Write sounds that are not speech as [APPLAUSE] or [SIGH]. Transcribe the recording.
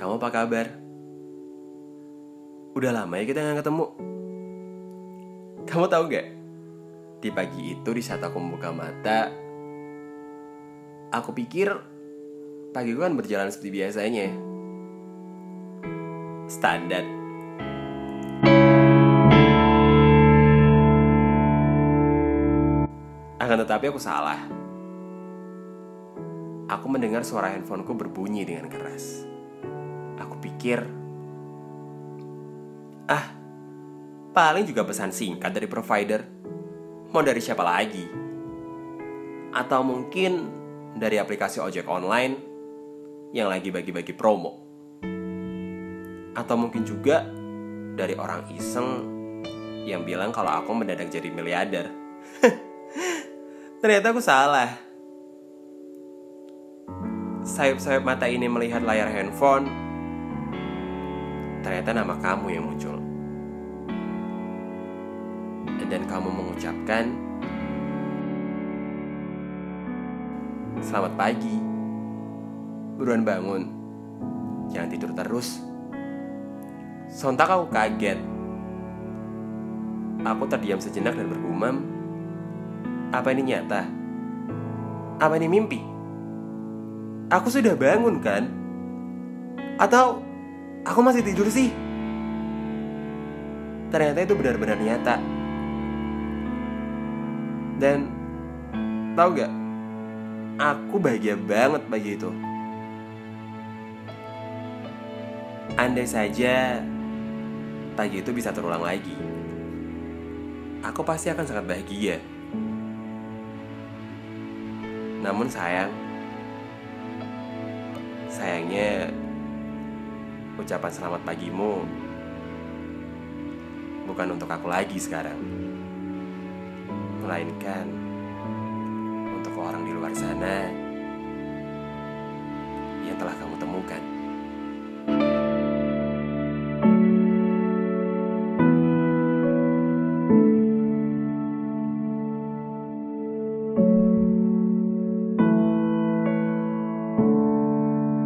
kamu apa kabar? Udah lama ya kita nggak ketemu. Kamu tahu nggak? Di pagi itu di saat aku membuka mata, aku pikir pagiku kan berjalan seperti biasanya. Standar. Akan tetapi aku salah. Aku mendengar suara handphoneku berbunyi dengan keras. Aku pikir, ah, paling juga pesan singkat dari provider. Mau dari siapa lagi? Atau mungkin dari aplikasi ojek online yang lagi bagi-bagi promo. Atau mungkin juga dari orang iseng yang bilang kalau aku mendadak jadi miliarder. [LAUGHS] Ternyata aku salah. Sayap-sayap mata ini melihat layar handphone. Ternyata nama kamu yang muncul. Dan kamu mengucapkan Selamat pagi. Buruan bangun. Jangan tidur terus. Sontak aku kaget. Aku terdiam sejenak dan bergumam. Apa ini nyata? Apa ini mimpi? Aku sudah bangun kan? Atau aku masih tidur sih? Ternyata itu benar-benar nyata. Dan tahu gak? Aku bahagia banget pagi itu. Andai saja pagi itu bisa terulang lagi, aku pasti akan sangat bahagia. Namun sayang, sayangnya ucapan selamat pagimu bukan untuk aku lagi sekarang, melainkan untuk orang di luar sana yang telah kamu temukan.